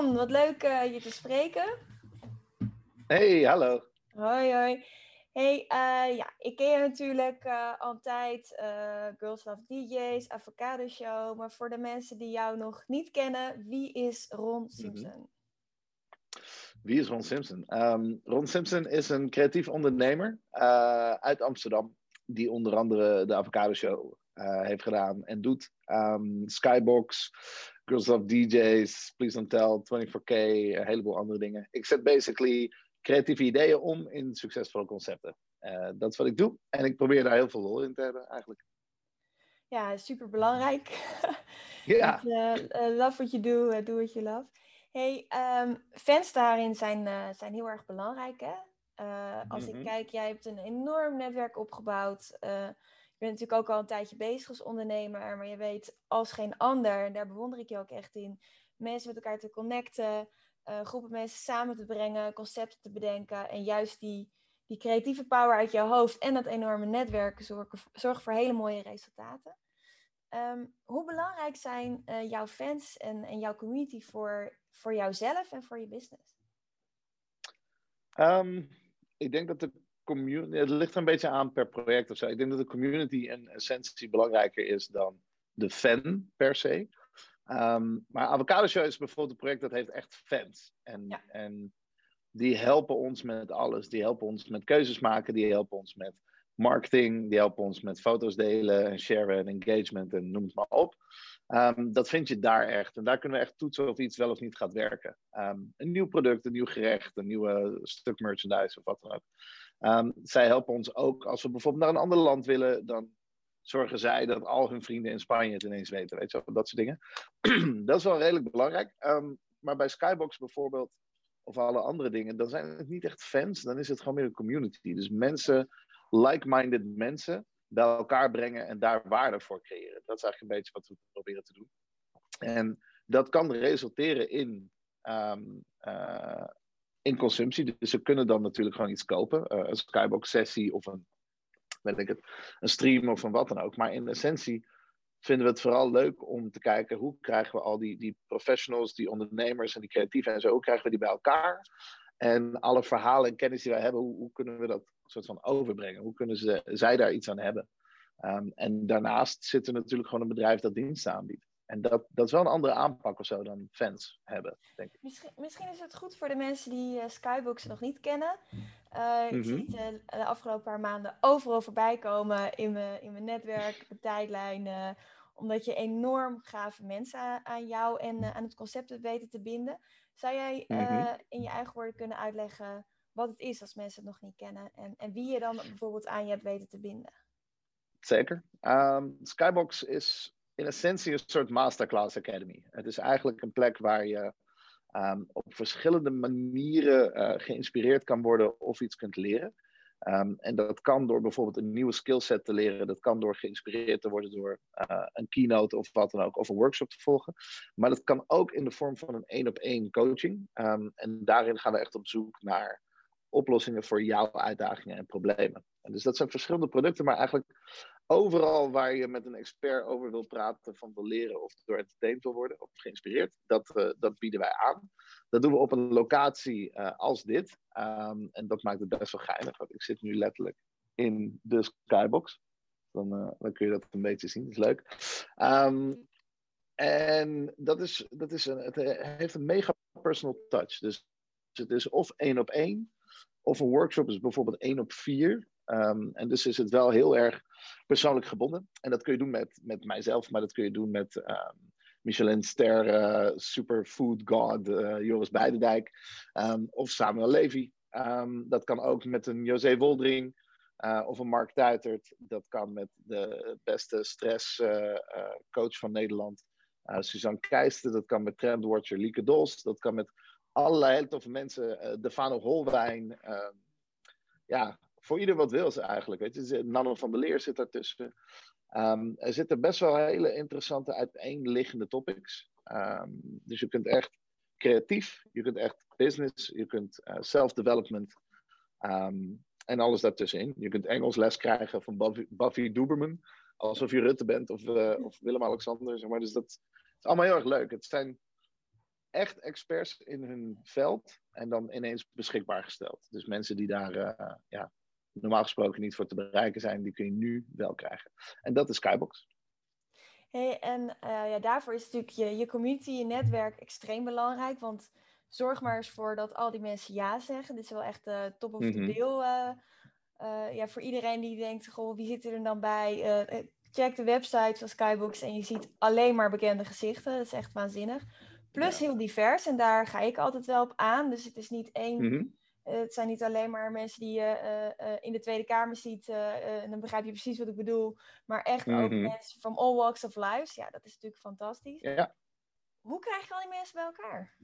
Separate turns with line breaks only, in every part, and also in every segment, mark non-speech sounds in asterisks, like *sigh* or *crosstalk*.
Ron, wat leuk uh, je te spreken.
Hey, hallo.
Hoi, hoi. Hey, uh, ja, ik ken je natuurlijk uh, altijd, Girls Love DJ's, Avocado Show. Maar voor de mensen die jou nog niet kennen, wie is Ron Simpson? Mm -hmm.
Wie is Ron Simpson? Um, Ron Simpson is een creatief ondernemer uit Amsterdam. Die onder andere de Avocado Show heeft gedaan en doet. Um, Skybox, Love DJ's, Please Don't Tell, 24K, een heleboel andere dingen. Ik zet basically creatieve ideeën om in succesvolle concepten. Uh, dat is wat ik doe. En ik probeer daar heel veel lol in te hebben, eigenlijk.
Ja, super belangrijk. *laughs*
Ja.
uh, uh, love what you do, do what you love. Hey, um, fans daarin zijn, zijn heel erg belangrijk, hè? als mm -hmm. ik kijk, jij hebt een enorm netwerk opgebouwd. Je bent natuurlijk ook al een tijdje bezig als ondernemer, maar je weet als geen ander, en daar bewonder ik je ook echt in, mensen met elkaar te connecten, uh, groepen mensen samen te brengen, concepten te bedenken en juist die, die creatieve power uit je hoofd en dat enorme netwerk zorgen, zorgen voor hele mooie resultaten. Um, hoe belangrijk zijn uh, jouw fans en, en jouw community voor, voor jouzelf en voor je business?
Um, ik denk dat de community, het ligt er een beetje aan per project of zo. Ik denk dat de community in essentie belangrijker is dan de fan per se. Um, maar Avocado Show is bijvoorbeeld een project dat heeft echt fans. En,
ja.
en die helpen ons met alles. Die helpen ons met keuzes maken. Die helpen ons met marketing. Die helpen ons met foto's delen en sharen en engagement en noem het maar op. Um, dat vind je daar echt. En daar kunnen we echt toetsen of iets wel of niet gaat werken. Um, een nieuw product, een nieuw gerecht, een nieuwe stuk merchandise of wat dan ook. Um, zij helpen ons ook als we bijvoorbeeld naar een ander land willen, dan zorgen zij dat al hun vrienden in Spanje het ineens weten, weet je dat soort dingen. *clears throat* dat is wel redelijk belangrijk. Um, maar bij Skybox bijvoorbeeld, of alle andere dingen, dan zijn het niet echt fans, dan is het gewoon meer een community. Dus mensen, like-minded mensen, bij elkaar brengen en daar waarde voor creëren. Dat is eigenlijk een beetje wat we proberen te doen. En dat kan resulteren in um, uh, in consumptie. Dus ze kunnen dan natuurlijk gewoon iets kopen. Uh, een Skybox sessie of een, weet ik het, een stream of een wat dan ook. Maar in essentie vinden we het vooral leuk om te kijken hoe krijgen we al die, die professionals, die ondernemers en die creatieven en zo, hoe krijgen we die bij elkaar? En alle verhalen en kennis die wij hebben, hoe, hoe kunnen we dat soort van overbrengen? Hoe kunnen ze, zij daar iets aan hebben? Um, en daarnaast zit er natuurlijk gewoon een bedrijf dat diensten aanbiedt. En dat, dat is wel een andere aanpak of zo dan fans hebben, denk ik.
Misschien, misschien is het goed voor de mensen die uh, Skybox nog niet kennen. Uh, ik mm -hmm. zie het uh, de afgelopen paar maanden overal voorbij komen in mijn, in mijn netwerk, mijn tijdlijn. Uh, omdat je enorm gave mensen aan, aan jou en aan het concept hebt weten te binden. Zou jij mm -hmm. in je eigen woorden kunnen uitleggen wat het is als mensen het nog niet kennen? En, en wie je dan bijvoorbeeld aan je hebt weten te binden?
Zeker. Um, Skybox is in essentie een soort masterclass academy. Het is eigenlijk een plek waar je um, op verschillende manieren uh, geïnspireerd kan worden of iets kunt leren. Um, en dat kan door bijvoorbeeld een nieuwe skillset te leren. Dat kan door geïnspireerd te worden door uh, een keynote of wat dan ook, of een workshop te volgen. Maar dat kan ook in de vorm van een één op één coaching. Um, en daarin gaan we echt op zoek naar oplossingen voor jouw uitdagingen en problemen. En dus dat zijn verschillende producten, maar eigenlijk overal waar je met een expert over wil praten, van wil leren of door entertained wil worden of geïnspireerd, dat, uh, dat bieden wij aan. Dat doen we op een locatie uh, als dit. Um, en dat maakt het best wel geinig, want ik zit nu letterlijk in de skybox. Dan, dan kun je dat een beetje zien, dat is leuk. Um, en dat is, dat is een, het heeft een mega personal touch. Dus het is of één op één, of een workshop is bijvoorbeeld één op vier. Ehm, en dus is het wel heel erg persoonlijk gebonden. En dat kun je doen met, met mijzelf, maar dat kun je doen met um, Michelin-ster, uh, superfood god uh, Joris Beidendijk. Um, of Samuel Levy. dat kan ook met een José Woldring. Uh, of een Mark Tuitert. Dat kan met de beste stresscoach van Nederland. Suzanne Keijsten. Dat kan met trendwatcher Lieke Dos. Dat kan met allerlei hele toffe mensen. Defano Holwijn. ja, voor ieder wat wil ze eigenlijk. Weet je. Nanne van der Leer zit daartussen. Um, er zitten best wel hele interessante uiteenliggende topics. Um, dus je kunt echt creatief, je kunt echt business, je kunt uh, self-development um, en alles daartussenin. Je kunt Engels les krijgen van Buffy, Duberman, alsof je Rutte bent of, uh, of Willem-Alexander. Zeg maar. Dus dat is allemaal heel erg leuk. Het zijn echt experts in hun veld en dan ineens beschikbaar gesteld. Dus mensen die daar uh, ja, normaal gesproken niet voor te bereiken zijn, die kun je nu wel krijgen. En dat is Skybox.
Hey, en uh, ja, daarvoor is natuurlijk je, je community, je netwerk extreem belangrijk. Want zorg maar eens voor dat al die mensen ja zeggen. Dit is wel echt uh, top of the mm bill. Uh, ja, voor iedereen die denkt, goh, wie zit er dan bij? check de website van Skybox en je ziet alleen maar bekende gezichten. Dat is echt waanzinnig. Plus heel divers en daar ga ik altijd wel op aan. Dus het is niet één... Mm -hmm eh, het zijn niet alleen maar mensen die je eh, eh, in de Tweede Kamer ziet, en dan begrijp je precies wat ik bedoel, maar echt ook mhm. mensen from all walks of life. Ja, dat is natuurlijk fantastisch.
Ja.
Hoe krijg je al die mensen bij elkaar?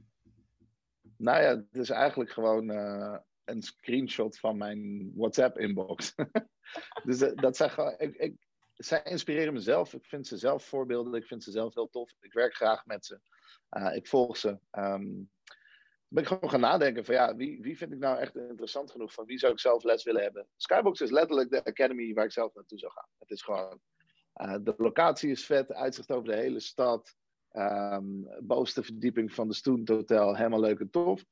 Nou ja, het is eigenlijk gewoon een screenshot van mijn WhatsApp-inbox. *laughs* dus dat zijn gewoon. Ik, ik, zij inspireren mezelf. Ik vind ze zelf voorbeelden. Ik vind ze zelf heel tof. Ik werk graag met ze. ik volg ze. Um, ben ik gewoon gaan nadenken van ja, wie, wie vind ik nou echt interessant genoeg? Van wie zou ik zelf les willen hebben? Skybox is letterlijk de academy waar ik zelf naartoe zou gaan. Het is gewoon, uh, de locatie is vet, uitzicht over de hele stad. Um, bovenste verdieping van de Stoent Hotel, helemaal leuk en tof.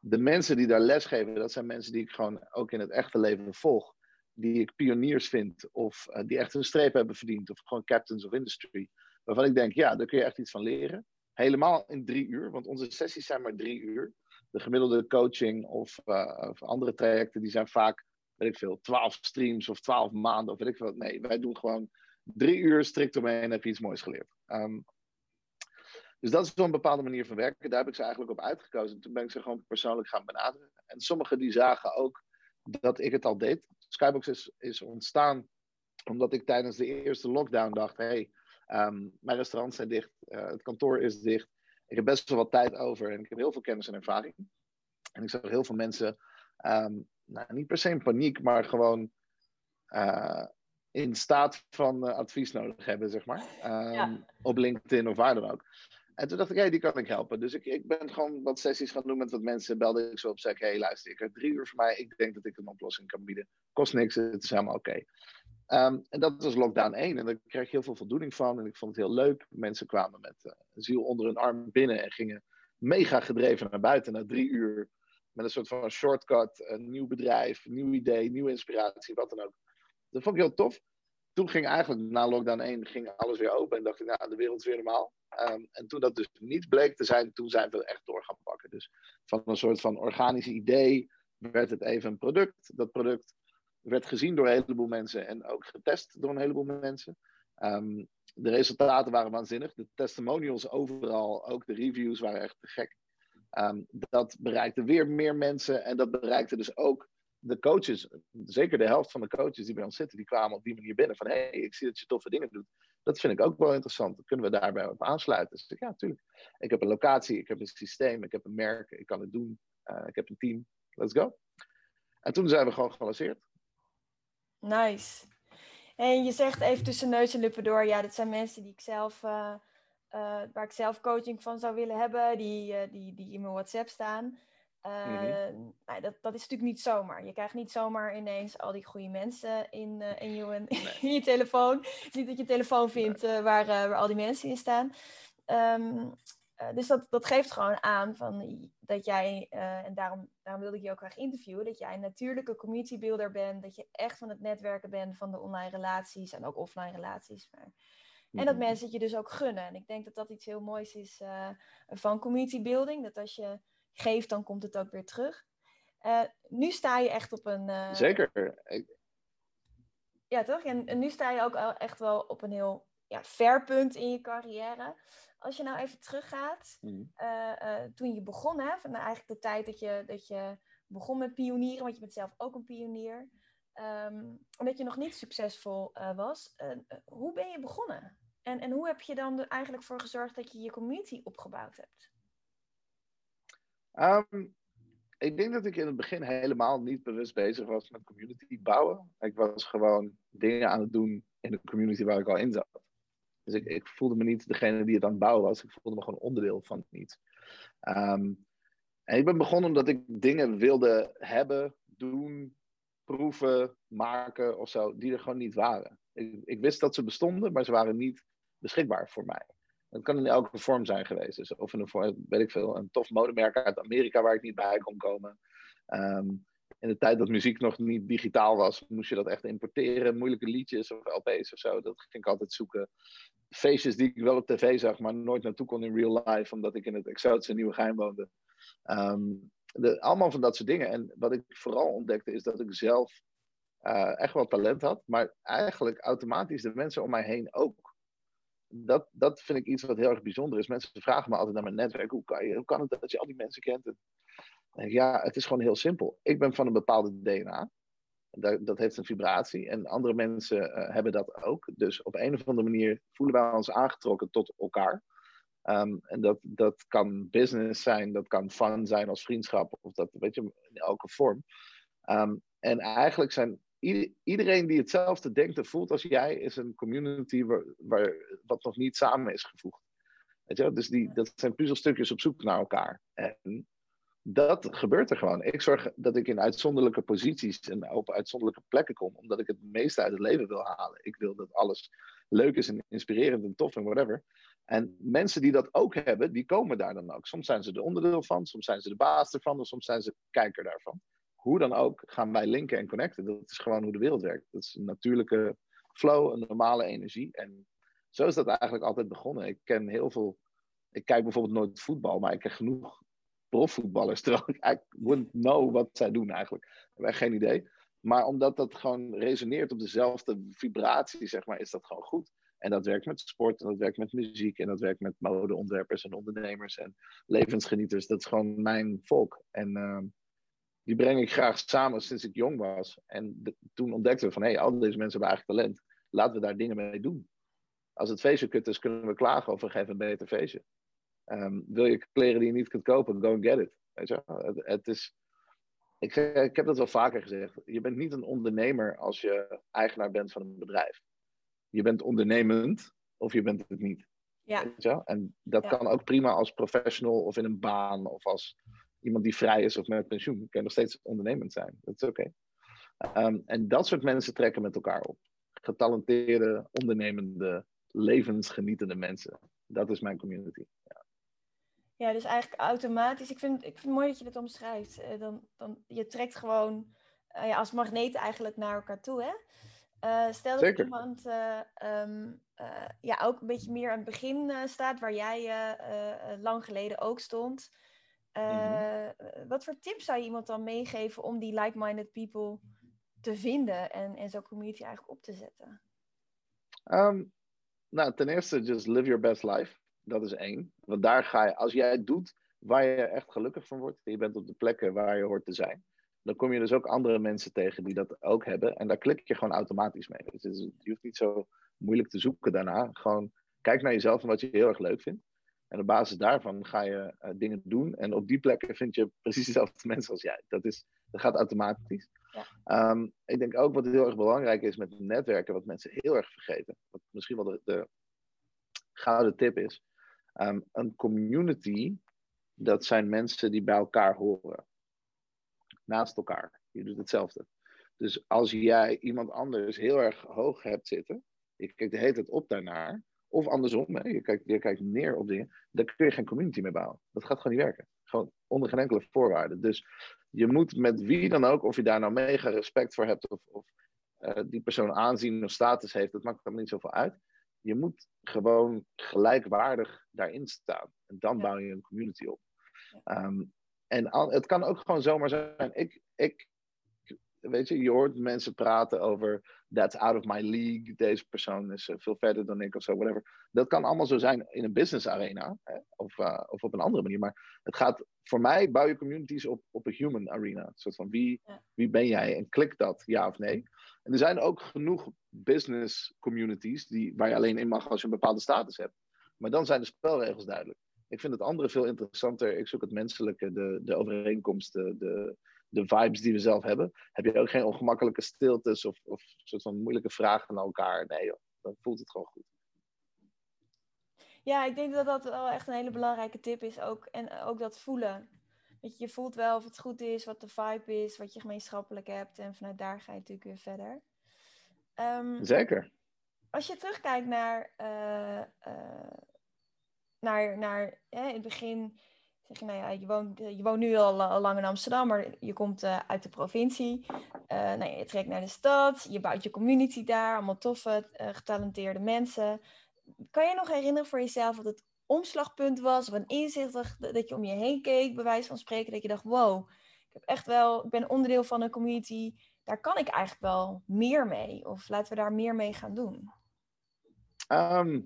De mensen die daar les geven, dat zijn mensen die ik gewoon ook in het echte leven volg. Die ik pioniers vind, of uh, die echt een streep hebben verdiend, of gewoon captains of industry. Waarvan ik denk, ja, daar kun je echt iets van leren. Helemaal in drie uur, want onze sessies zijn maar drie uur. De gemiddelde coaching of, uh, of andere trajecten, die zijn vaak, weet ik veel, twaalf streams of twaalf maanden of weet ik veel. Nee, wij doen gewoon drie uur strikt omheen en heb je iets moois geleerd. Um, dus dat is wel een bepaalde manier van werken. Daar heb ik ze eigenlijk op uitgekozen. Toen ben ik ze gewoon persoonlijk gaan benaderen. En sommigen die zagen ook dat ik het al deed. Skybox is, is ontstaan omdat ik tijdens de eerste lockdown dacht: hey, Um, mijn restaurants zijn dicht, uh, het kantoor is dicht. Ik heb best wel wat tijd over en ik heb heel veel kennis en ervaring. En ik zag heel veel mensen, um, nou, niet per se in paniek, maar gewoon uh, in staat van uh, advies nodig hebben, zeg maar. Um, ja. Op LinkedIn of waar dan ook. En toen dacht ik, hé, hey, die kan ik helpen. Dus ik, ik ben gewoon wat sessies gaan doen met wat mensen. Belde ik zo op, zei ik, hé, hey, luister, ik heb drie uur voor mij. Ik denk dat ik een oplossing kan bieden. Kost niks, het is helemaal oké. Okay. Um, en dat was lockdown 1 en daar kreeg ik heel veel voldoening van en ik vond het heel leuk. Mensen kwamen met uh, ziel onder hun arm binnen en gingen mega gedreven naar buiten na drie uur. Met een soort van shortcut, een nieuw bedrijf, een nieuw idee, nieuwe inspiratie, wat dan ook. Dat vond ik heel tof. Toen ging eigenlijk na lockdown 1 ging alles weer open en dacht ik, nou, de wereld is weer normaal. Um, en toen dat dus niet bleek te zijn, toen zijn we echt door gaan pakken. Dus van een soort van organisch idee werd het even een product. Dat product werd gezien door een heleboel mensen en ook getest door een heleboel mensen. Um, de resultaten waren waanzinnig. De testimonials overal, ook de reviews waren echt te gek. Um, dat bereikte weer meer mensen en dat bereikte dus ook de coaches. Zeker de helft van de coaches die bij ons zitten, die kwamen op die manier binnen van hé, hey, ik zie dat je toffe dingen doet. Dat vind ik ook wel interessant. kunnen we daarbij op aansluiten? Dus ja, natuurlijk. Ik heb een locatie, ik heb een systeem, ik heb een merk, ik kan het doen. Uh, ik heb een team. Let's go. En toen zijn we gewoon gelanceerd.
Nice. En je zegt even tussen neus en lippen door, ja, dit zijn mensen die ik zelf, uh, uh, waar ik zelf coaching van zou willen hebben, die, uh, die, die in mijn WhatsApp staan. Mm-hmm. nou, dat, dat is natuurlijk niet zomaar. Je krijgt niet zomaar ineens al die goede mensen in, in, je, nee. *laughs* in je telefoon. Het is niet dat je telefoon vindt waar, waar al die mensen in staan. Um, uh, dus dat, dat geeft gewoon aan van, dat jij, uh, en daarom, daarom wilde ik je ook graag interviewen, dat jij een natuurlijke community builder bent, dat je echt van het netwerken bent van de online relaties en ook offline relaties. Maar, en dat mhm. mensen het je dus ook gunnen. En ik denk dat dat iets heel moois is uh, van community building. Dat als je geeft, dan komt het ook weer terug. nu sta je echt op een.
Zeker.
Ja, toch? En, nu sta je ook echt wel op een heel ja, ver punt in je carrière. Als je nou even teruggaat, mm. toen je begon, hè, van eigenlijk de tijd dat je, dat je begon met pionieren, want je bent zelf ook een pionier. Um, omdat je nog niet succesvol uh, was. Hoe ben je begonnen? En, en hoe heb je dan er eigenlijk voor gezorgd dat je je community opgebouwd hebt?
Um, ik denk dat ik in het begin helemaal niet bewust bezig was met community bouwen. Ik was gewoon dingen aan het doen in de community waar ik al in zat. Dus ik, ik voelde me niet degene die het aan het bouwen was. Ik voelde me gewoon onderdeel van iets. Um, en ik ben begonnen omdat ik dingen wilde hebben, doen, proeven, maken of zo, die er gewoon niet waren. Ik, ik wist dat ze bestonden, maar ze waren niet beschikbaar voor mij. Dat kan in elke vorm zijn geweest. Dus of in een, weet ik veel, een tof modemerk uit Amerika waar ik niet bij kon komen. Ehm, in de tijd dat muziek nog niet digitaal was, moest je dat echt importeren. Moeilijke liedjes of LP's of zo. Dat ging ik altijd zoeken. Feestjes die ik wel op tv zag, maar nooit naartoe kon in real life, omdat ik in het exotische Nieuwe Geheim woonde. De, allemaal van dat soort dingen. En wat ik vooral ontdekte is dat ik zelf uh, echt wel talent had, maar eigenlijk automatisch de mensen om mij heen ook. Dat, dat vind ik iets wat heel erg bijzonder is. Mensen vragen me altijd naar mijn netwerk: hoe kan, je, hoe kan het dat je al die mensen kent? En ja, het is gewoon heel simpel. Ik ben van een bepaalde DNA. Dat, dat heeft een vibratie. En andere mensen uh, hebben dat ook. Dus op een of andere manier voelen wij ons aangetrokken tot elkaar. Um, en dat, dat kan business zijn, dat kan fun zijn als vriendschap, of dat weet je, in elke vorm. Um, en eigenlijk zijn iedereen die hetzelfde denkt en voelt als jij, is een community waar, waar, wat nog niet samen is gevoegd. Weet je? Dus die, dat zijn puzzelstukjes op zoek naar elkaar. En dat gebeurt er gewoon. Ik zorg dat ik in uitzonderlijke posities en op uitzonderlijke plekken kom, omdat ik het meeste uit het leven wil halen. Ik wil dat alles leuk is en inspirerend en tof en whatever. En mensen die dat ook hebben, die komen daar dan ook. Soms zijn ze er onderdeel van, soms zijn ze de baas ervan, of soms zijn ze kijker daarvan. Hoe dan ook gaan wij linken en connecten. Dat is gewoon hoe de wereld werkt. Dat is een natuurlijke flow, een normale energie. En zo is dat eigenlijk altijd begonnen. Ik ken heel veel. Ik kijk bijvoorbeeld nooit voetbal, maar ik ken genoeg profvoetballers. *laughs* Terwijl ik, wouldn't know wat zij doen eigenlijk. Echt geen idee. Maar omdat dat gewoon resoneert op dezelfde vibratie, zeg maar, is dat gewoon goed. En dat werkt met sport, en dat werkt met muziek, en dat werkt met modeontwerpers en ondernemers en levensgenieters. Dat is gewoon mijn volk. En uh, die breng ik graag samen sinds ik jong was. En toen ontdekten we van, hé, hey, al deze mensen hebben eigenlijk talent. Laten we daar dingen mee doen. Als het feestje kut is, kunnen we klagen we geven beter feestje. Um, wil je kleren die je niet kunt kopen, go and get it. Weet je? Het, het is, ik, ik heb dat wel vaker gezegd. Je bent niet een ondernemer als je eigenaar bent van een bedrijf je bent ondernemend of je bent het niet. Ja. En dat kan ook prima als professional of in een baan of als iemand die vrij is of met pensioen. Kan nog steeds ondernemend zijn. Dat is oké. Ehm, en dat soort mensen trekken met elkaar op. Getalenteerde, ondernemende, levensgenietende mensen. Dat is mijn community. Ja.
Dus eigenlijk automatisch. Ik vind, ik vind het mooi dat je dit omschrijft. Uh, dan, dan, je trekt gewoon uh, ja, als magneet eigenlijk naar elkaar toe. Hè? Uh, stel dat iemand um, uh, ja, ook een beetje meer aan het begin staat, waar jij lang geleden ook stond. Mm-hmm. Wat voor tips zou je iemand dan meegeven om die like-minded people te vinden en, en zo'n community eigenlijk op te zetten?
Um, nou, ten eerste, just live your best life. Dat is één. Want daar ga je, als jij het doet waar je echt gelukkig van wordt, je bent op de plekken waar je hoort te zijn, dan kom je dus ook andere mensen tegen die dat ook hebben. En daar klik je gewoon automatisch mee. Dus je hoeft niet zo moeilijk te zoeken daarna. Gewoon kijk naar jezelf en wat je heel erg leuk vindt. En op basis daarvan ga je uh, dingen doen. En op die plekken vind je *laughs* precies dezelfde mensen als jij. Dat, is, dat gaat automatisch. Ja. Um, ik denk ook wat heel erg belangrijk is met netwerken, wat mensen heel erg vergeten. Wat misschien wel de, de gouden tip is. Um, een community, dat zijn mensen die bij elkaar horen naast elkaar. Je doet hetzelfde. Dus als jij iemand anders heel erg hoog hebt zitten, je kijkt de hele tijd op daarnaar, of andersom, hè, je, kijkt, je kijkt neer op dingen, dan kun je geen community meer bouwen. Dat gaat gewoon niet werken. Gewoon onder geen enkele voorwaarde. Dus je moet met wie dan ook, of je daar nou mega respect voor hebt, of, of uh, die persoon aanzien of status heeft, dat maakt allemaal niet zoveel uit. Je moet gewoon gelijkwaardig daarin staan. En dan bouw je een community op. Um, En het kan ook gewoon zomaar zijn. Ik, ik, weet je, je hoort mensen praten over that's out of my league. Deze persoon is eh, veel verder dan ik of zo, whatever. Dat kan allemaal zo zijn in een business arena hè? Of, uh, of op een andere manier. Maar het gaat voor mij bouw je communities op, op een human arena. Een soort van wie, wie ben jij en klik dat, ja of nee. En er zijn ook genoeg business communities die, waar je alleen in mag als je een bepaalde status hebt. Maar dan zijn de spelregels duidelijk. Ik vind het andere veel interessanter. Ik zoek het menselijke, de, de overeenkomsten, de, de vibes die we zelf hebben. Heb je ook geen ongemakkelijke stiltes of, of soort van moeilijke vragen naar elkaar? Nee, joh, dan voelt het gewoon goed.
Ja, ik denk dat dat wel echt een hele belangrijke tip is ook. En ook dat voelen. Weet je, je voelt wel of het goed is, wat de vibe is, wat je gemeenschappelijk hebt. En vanuit daar ga je natuurlijk weer verder.
Um, Zeker.
Als je terugkijkt naar, uh, uh, naar, naar in het begin, zeg je, nou ja, je woont, je woont nu al, lang in Amsterdam, maar je komt uh, uit de provincie. nou ja, je trekt naar de stad, je bouwt je community daar, allemaal toffe, getalenteerde mensen. Kan je nog herinneren voor jezelf wat het omslagpunt was, of een inzicht dat je om je heen keek, bij wijze van spreken, dat je dacht, wow, ik heb echt wel, ik ben onderdeel van een community, daar kan ik eigenlijk wel meer mee. Of laten we daar meer mee gaan doen.
Ehm,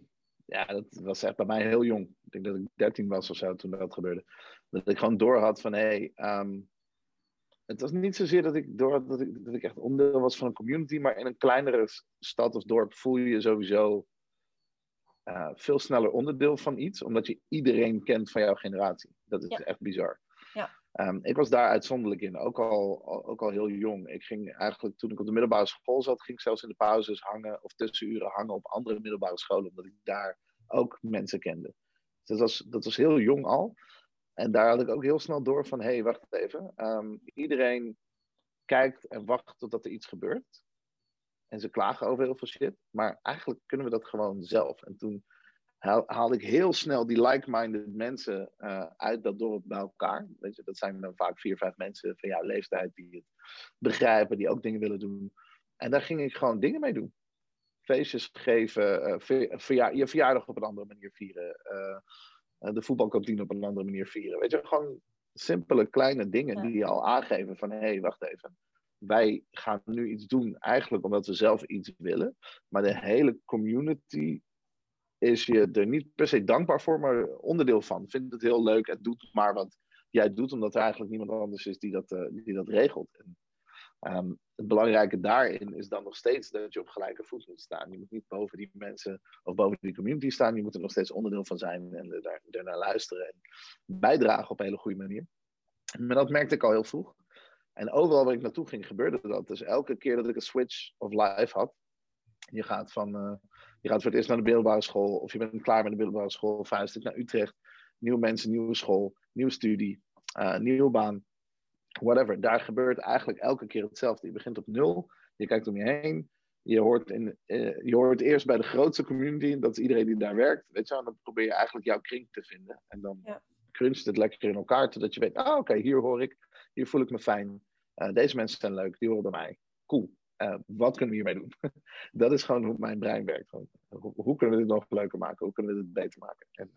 ja, dat was echt bij mij heel jong. Ik denk dat ik 13 was of zo toen dat gebeurde. Dat ik gewoon door had van, hé, hey, ehm, het was niet zozeer dat ik door dat ik, dat ik echt onderdeel was van een community, maar in een kleinere stad of dorp voel je je sowieso uh, veel sneller onderdeel van iets, omdat je iedereen kent van jouw generatie. Dat is echt bizar. Um, ik was daar uitzonderlijk in, ook al, ook al heel jong. Ik ging eigenlijk, toen ik op de middelbare school zat, ging ik zelfs in de pauzes hangen of tussenuren hangen op andere middelbare scholen, omdat ik daar ook mensen kende. Dus dat was, dat was heel jong al. En daar had ik ook heel snel door van, hé, hey, wacht even. Um, iedereen kijkt en wacht totdat er iets gebeurt. En ze klagen over heel veel shit. Maar eigenlijk kunnen we dat gewoon zelf. En toen haalde ik heel snel die like-minded mensen uh, uit dat dorp bij elkaar. Weet je, dat zijn dan vaak vier, vijf mensen van jouw leeftijd die het begrijpen, die ook dingen willen doen. En daar ging ik gewoon dingen mee doen. Feestjes geven, uh, verja je verjaardag op een andere manier vieren, uh, de voetbalkantine op een andere manier vieren. Weet je, gewoon simpele kleine dingen die je al aangeven van hé, hey, wacht even wij gaan nu iets doen, eigenlijk omdat we zelf iets willen. Maar de hele community is je er niet per se dankbaar voor, maar onderdeel van. Vindt het heel leuk en doet maar wat jij doet, omdat er eigenlijk niemand anders is die dat, uh, die dat regelt. En, um, het belangrijke daarin is dan nog steeds dat je op gelijke voet moet staan. Je moet niet boven die mensen of boven die community staan. Je moet er nog steeds onderdeel van zijn en er, er naar luisteren en bijdragen op een hele goede manier. Maar dat merkte ik al heel vroeg. En overal waar ik naartoe ging, gebeurde dat. Dus elke keer dat ik een switch of life had, je gaat, van, uh, je gaat voor het eerst naar de middelbare school, of je bent klaar met de middelbare school, vuist naar Utrecht, nieuwe mensen, nieuwe school, nieuwe studie, uh, nieuwe baan, whatever. Daar gebeurt eigenlijk elke keer hetzelfde. Je begint op nul, je kijkt om je heen, je hoort, in, uh, je hoort eerst bij de grootste community, dat is iedereen die daar werkt, weet je, en dan probeer je eigenlijk jouw kring te vinden. En dan ja. cruncht het lekker in elkaar, totdat je weet, ah oké, hier hoor ik hier voel ik me fijn. Uh, deze mensen zijn leuk, die horen bij mij. Cool. Uh, wat kunnen we hiermee doen? *laughs* dat is gewoon hoe mijn brein werkt. Hoe, hoe, kunnen we dit nog leuker maken? Hoe kunnen we dit beter maken? En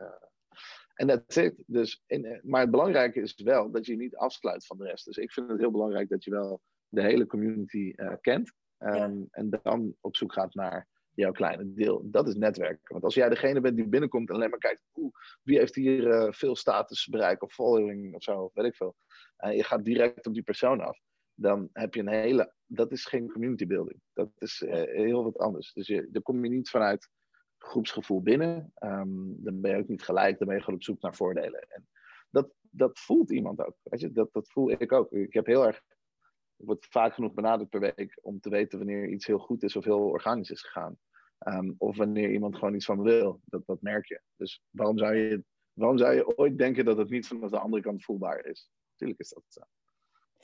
uh, that's it. Dus in, maar het belangrijke is wel dat je je niet afsluit van de rest. Dus ik vind het heel belangrijk dat je wel de hele community kent. Um, En dan op zoek gaat naar jouw kleine deel. Dat is netwerken. Want als jij degene bent die binnenkomt en alleen maar kijkt, oeh, wie heeft hier uh, veel status bereikt of following of zo, weet ik veel. En je gaat direct op die persoon af. Dan heb je een hele, dat is geen community building. Dat is uh, heel wat anders. Dus je, dan kom je niet vanuit groepsgevoel binnen. Um, dan ben je ook niet gelijk, dan ben je gewoon op zoek naar voordelen. En dat, dat voelt iemand ook. Weet je? Dat, dat voel ik ook. Ik heb heel erg ik word vaak genoeg benaderd per week om te weten wanneer iets heel goed is of heel organisch is gegaan. Ehm, of wanneer iemand gewoon iets van wil. Dat, dat merk je. Dus waarom zou je, waarom zou je ooit denken dat het niet vanaf de andere kant voelbaar is? Tuurlijk is dat zo.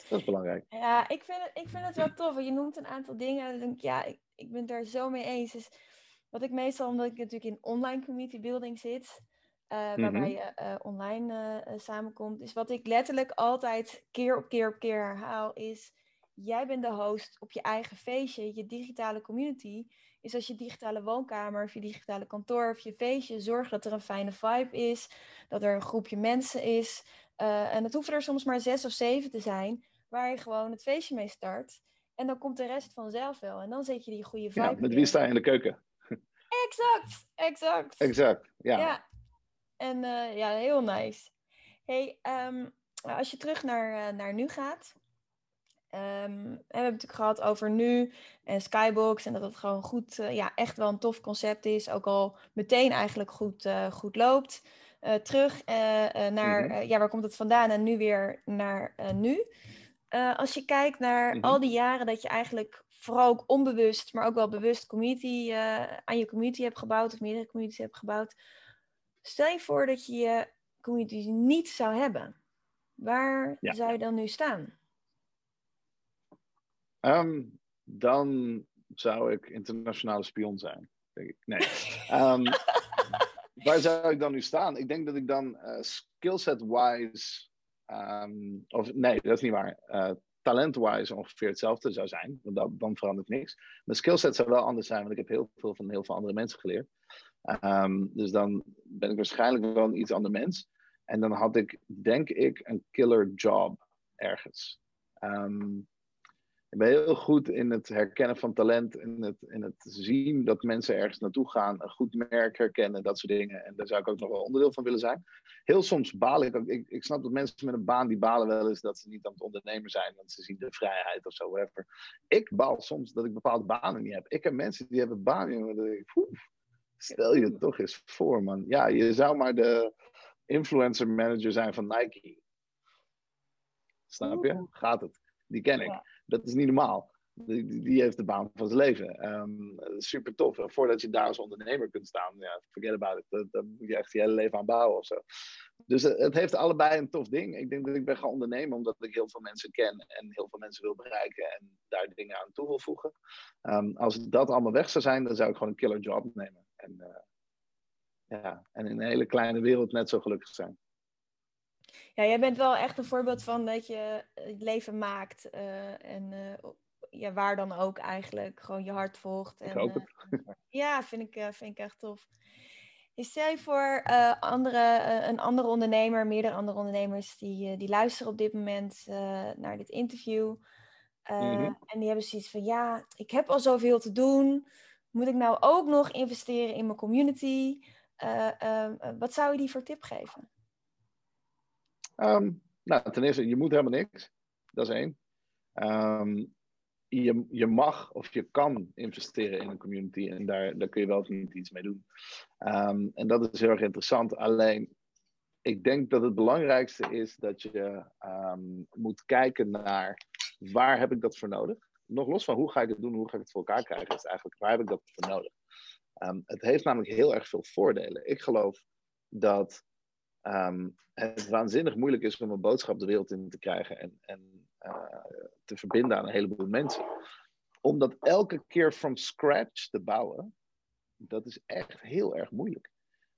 Dat is belangrijk.
Ja, ik vind het, ik vind het wel tof. Je noemt een aantal dingen. En dan denk ik, ja, ik, ik ben het daar zo mee eens. Dus wat ik meestal, omdat ik natuurlijk in online community building zit, uh, waarbij mhm. je uh, online uh, samenkomt, is wat ik letterlijk altijd keer op keer op keer herhaal, is jij bent de host op je eigen feestje, je digitale community. Is als je digitale woonkamer of je digitale kantoor of je feestje, zorg dat er een fijne vibe is, dat er een groepje mensen is, Uh, en het hoeven er soms maar zes of zeven te zijn, waar je gewoon het feestje mee start. En dan komt de rest vanzelf wel. En dan zet je die goede vibe.
Ja, met wie sta je in de keuken?
Exact, exact.
Exact, ja.
ja. En uh, ja, heel nice. Hey, um, als je terug naar, uh, naar nu gaat. Um, we hebben het natuurlijk gehad over nu en Skybox. En dat het gewoon goed, uh, ja, echt wel een tof concept is. Ook al meteen eigenlijk goed, goed loopt. terug naar, -hmm. ja, waar komt het vandaan? En nu weer naar nu. Als je kijkt naar mm -hmm. al die jaren dat je eigenlijk vooral ook onbewust, maar ook wel bewust community, aan je community hebt gebouwd. Of meerdere communities hebt gebouwd. Stel je voor dat je je community niet zou hebben. Waar ja. zou je dan nu staan?
Um, dan zou ik internationale spion zijn. Denk ik. Nee. um, *laughs* waar zou ik dan nu staan? Ik denk dat ik dan uh, skillset-wise. Um, of nee, dat is niet waar. Uh, talent-wise ongeveer hetzelfde zou zijn. Want dan, dan verandert niks. Mijn skillset zou wel anders zijn, want ik heb heel veel van heel veel andere mensen geleerd. Um, dus dan ben ik waarschijnlijk wel een iets ander mens. En dan had ik, denk ik, een killer job ergens. Um, ik ben heel goed in het herkennen van talent, in het, in het zien dat mensen ergens naartoe gaan, een goed merk herkennen, dat soort dingen. En daar zou ik ook nog wel onderdeel van willen zijn. Heel soms baal ik ook. Ik, ik snap dat mensen met een baan die balen wel eens dat ze niet aan het ondernemen zijn, want ze zien de vrijheid of zo, whatever. Ik baal soms dat ik bepaalde banen niet heb. Ik heb mensen die hebben banen, dat ik, stel je het toch eens voor, man. Ja, je zou maar de influencer manager zijn van Nike. Snap je? Gaat het? Die ken ik. Dat is niet normaal. Die, die, heeft de baan van zijn leven. Um, super tof. En voordat je daar als ondernemer kunt staan, ja, forget about it. Dan moet je echt je hele leven aan bouwen of zo. Dus het, het heeft allebei een tof ding. Ik denk dat ik ben gaan ondernemen omdat ik heel veel mensen ken en heel veel mensen wil bereiken en daar dingen aan toe wil voegen. Um, als dat allemaal weg zou zijn, dan zou ik gewoon een killer job nemen. En, uh, ja, en in een hele kleine wereld net zo gelukkig zijn.
Ja, jij bent wel echt een voorbeeld van dat je het leven maakt. Uh, en uh, ja, waar dan ook eigenlijk. Gewoon je hart volgt. En,
ik hoop het.
ja, vind ik, vind ik echt tof. Stel je voor andere, een andere ondernemer, meerdere andere ondernemers die, die luisteren op dit moment naar dit interview. Mm-hmm. En die hebben zoiets van, ja, ik heb al zoveel te doen. Moet ik nou ook nog investeren in mijn community? Wat zou je die voor tip geven?
Um, nou, ten eerste, je moet helemaal niks. Dat is één. Um, je, je mag of je kan investeren in een community en daar, daar kun je wel of niet iets mee doen. Um, en dat is heel erg interessant. Alleen, ik denk dat het belangrijkste is dat je moet kijken naar waar heb ik dat voor nodig nog los van hoe ga ik het doen, hoe ga ik het voor elkaar krijgen, is eigenlijk waar heb ik dat voor nodig. Het heeft namelijk heel erg veel voordelen. Ik geloof dat um, het waanzinnig moeilijk is om een boodschap de wereld in te krijgen en, en uh, te verbinden aan een heleboel mensen. Omdat elke keer from scratch te bouwen, dat is echt heel erg moeilijk.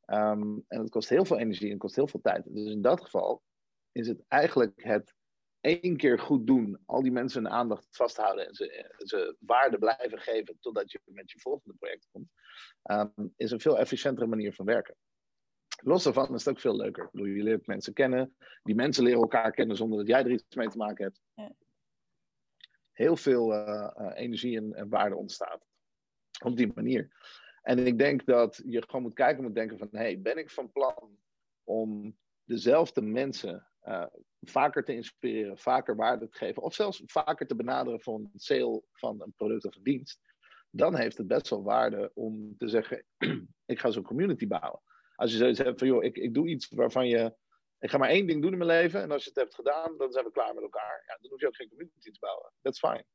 Um, en het kost heel veel energie en kost heel veel tijd. Dus in dat geval is het eigenlijk het één keer goed doen, al die mensen hun aandacht vasthouden en ze, ze waarde blijven geven totdat je met je volgende project komt, um, is een veel efficiëntere manier van werken. Los daarvan is het ook veel leuker. Ik bedoel, je leert mensen kennen, die mensen leren elkaar kennen zonder dat jij er iets mee te maken hebt. Ja. Heel veel uh, uh, energie en, en, waarde ontstaat op die manier. En ik denk dat je gewoon moet kijken, moet denken van, hey, ben ik van plan om dezelfde mensen uh, vaker te inspireren, vaker waarde te geven, of zelfs vaker te benaderen voor een sale van een product of een dienst, dan heeft het best wel waarde om te zeggen: *clears throat* ik ga zo'n community bouwen. Als je zoiets hebt van: joh, ik, ik doe iets waarvan je. Ik ga maar één ding doen in mijn leven en als je het hebt gedaan, dan zijn we klaar met elkaar. Ja, dan hoef je ook geen community te bouwen. That's fine.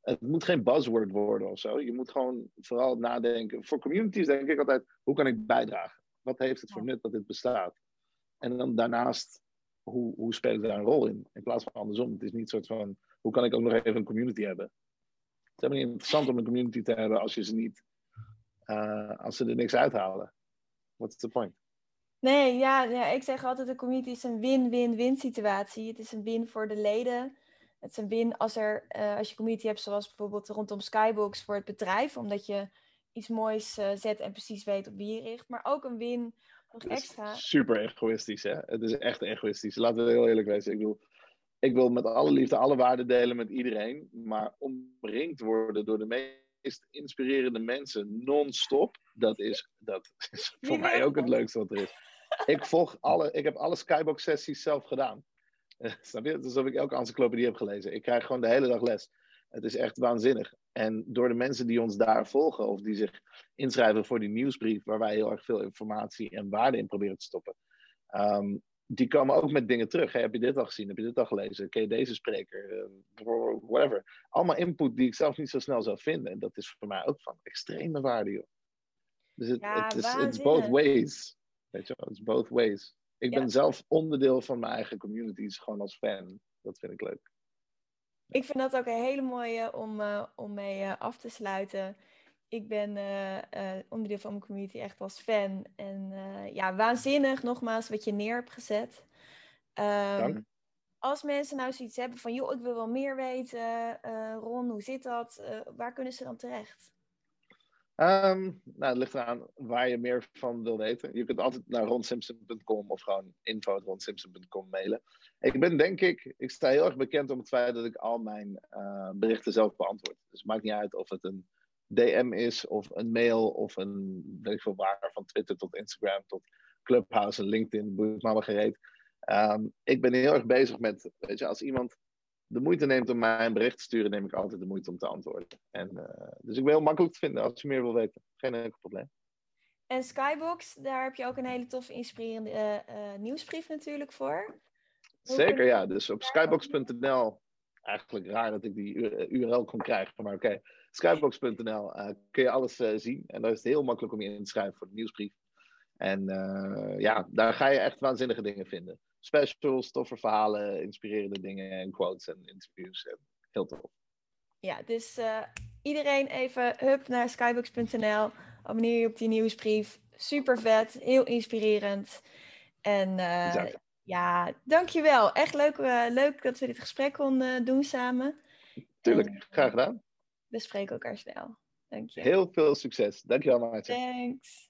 Het moet geen buzzword worden of zo. Je moet gewoon vooral nadenken. Voor communities denk ik altijd: hoe kan ik bijdragen? Wat heeft het voor nut dat dit bestaat? En dan daarnaast hoe, hoe speel ik daar een rol in? In plaats van andersom. Het is niet soort van, hoe kan ik ook nog even een community hebben? Het is helemaal niet interessant om een community te hebben als je ze niet, uh, als ze er niks uithalen. What's the point?
Nee, ja, ja, ik zeg altijd, een community is een win-win-win situatie. Het is een win voor de leden. Het is een win als, er, uh, als je community hebt, zoals bijvoorbeeld rondom Skybox voor het bedrijf, omdat je iets moois uh, zet en precies weet op wie je richt. Maar ook een win Nog extra.
Super egoïstisch, hè? Het is echt egoïstisch. Laten we heel eerlijk wezen. Ik bedoel, ik wil met alle liefde alle waarden delen met iedereen, maar omringd worden door de meest inspirerende mensen non-stop, dat is, dat is voor mij ook het leukste wat er is. Ik, volg alle, ik heb alle Skybox-sessies zelf gedaan. snap je? Alsof ik elke encyclopedie heb gelezen. Ik krijg gewoon de hele dag les. Het is echt waanzinnig. En door de mensen die ons daar volgen, of die zich inschrijven voor die nieuwsbrief, waar wij heel erg veel informatie en waarde in proberen te stoppen, ehm, die komen ook met dingen terug. heb je dit al gezien? Heb je dit al gelezen? Ken je deze spreker? Uh, whatever. Allemaal input die ik zelf niet zo snel zou vinden. En dat is voor mij ook van extreme waarde, joh. Dus het ja, is it's both ways. Weet je wel, it's both ways. Ik ben zelf onderdeel van mijn eigen communities, gewoon als fan. Dat vind ik leuk.
Ik vind dat ook een hele mooie om, uh, om mee uh, af te sluiten. Ik ben uh, onderdeel van mijn community echt als fan. En ja, waanzinnig nogmaals wat je neer hebt gezet. Um, als mensen nou zoiets hebben van, joh, ik wil wel meer weten. Ron, hoe zit dat? waar kunnen ze dan terecht?
Um, nou, het ligt eraan waar je meer van wil weten. Je kunt altijd naar ronsimpson.com of gewoon info.ronsimpson.com mailen. Ik ben denk ik, ik sta heel erg bekend om het feit dat ik al mijn uh, berichten zelf beantwoord. Dus het maakt niet uit of het een DM is of een mail of een, weet ik veel waar, van Twitter tot Instagram tot Clubhouse en LinkedIn, boeit maar gereed. Um, ik ben heel erg bezig met, weet je, als iemand de moeite neemt om mij een bericht te sturen, neem ik altijd de moeite om te antwoorden. En, uh, dus ik ben heel makkelijk te vinden als je meer wil weten. Geen enkel probleem.
En Skybox, daar heb je ook een hele toffe, inspirerende uh, nieuwsbrief natuurlijk voor.
Zeker, ja. Dus op skybox.nl, eigenlijk raar dat ik die URL kon krijgen, maar oké. Okay. Skybox.nl uh, kun je alles zien. En daar is het heel makkelijk om je in te schrijven voor de nieuwsbrief. En ja, daar ga je echt waanzinnige dingen vinden specials, toffe verhalen, inspirerende dingen en quotes en interviews. En heel tof.
Ja, dus uh, iedereen even hup naar skybox.nl. Abonneer je op die nieuwsbrief. Super vet, heel inspirerend. En uh, ja, dankjewel. Echt leuk, uh, leuk dat we dit gesprek konden doen samen.
Tuurlijk, en, graag gedaan.
We spreken elkaar snel. Dank je.
Heel veel succes. Dankjewel, Maartje.
Thanks.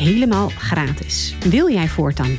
helemaal gratis. Wil jij voortaan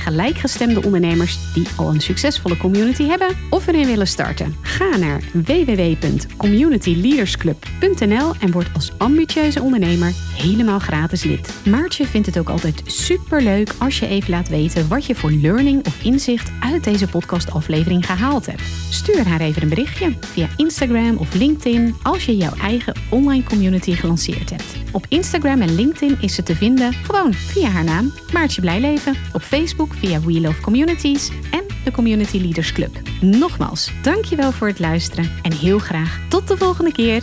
gelijkgestemde ondernemers die al een succesvolle community hebben of erin willen starten. Ga naar www.communityleadersclub.nl en word als ambitieuze ondernemer helemaal gratis lid. Maartje vindt het ook altijd super leuk als je even laat weten wat je voor learning of inzicht uit deze podcastaflevering gehaald hebt. Stuur haar even een berichtje via Instagram of LinkedIn als je jouw eigen online community gelanceerd hebt. Op Instagram en LinkedIn is ze te vinden gewoon via haar naam, Maartje Blijleven. Op Facebook via We Love Communities en de Community Leaders Club. Nogmaals, dankjewel voor het luisteren en heel graag tot de volgende keer.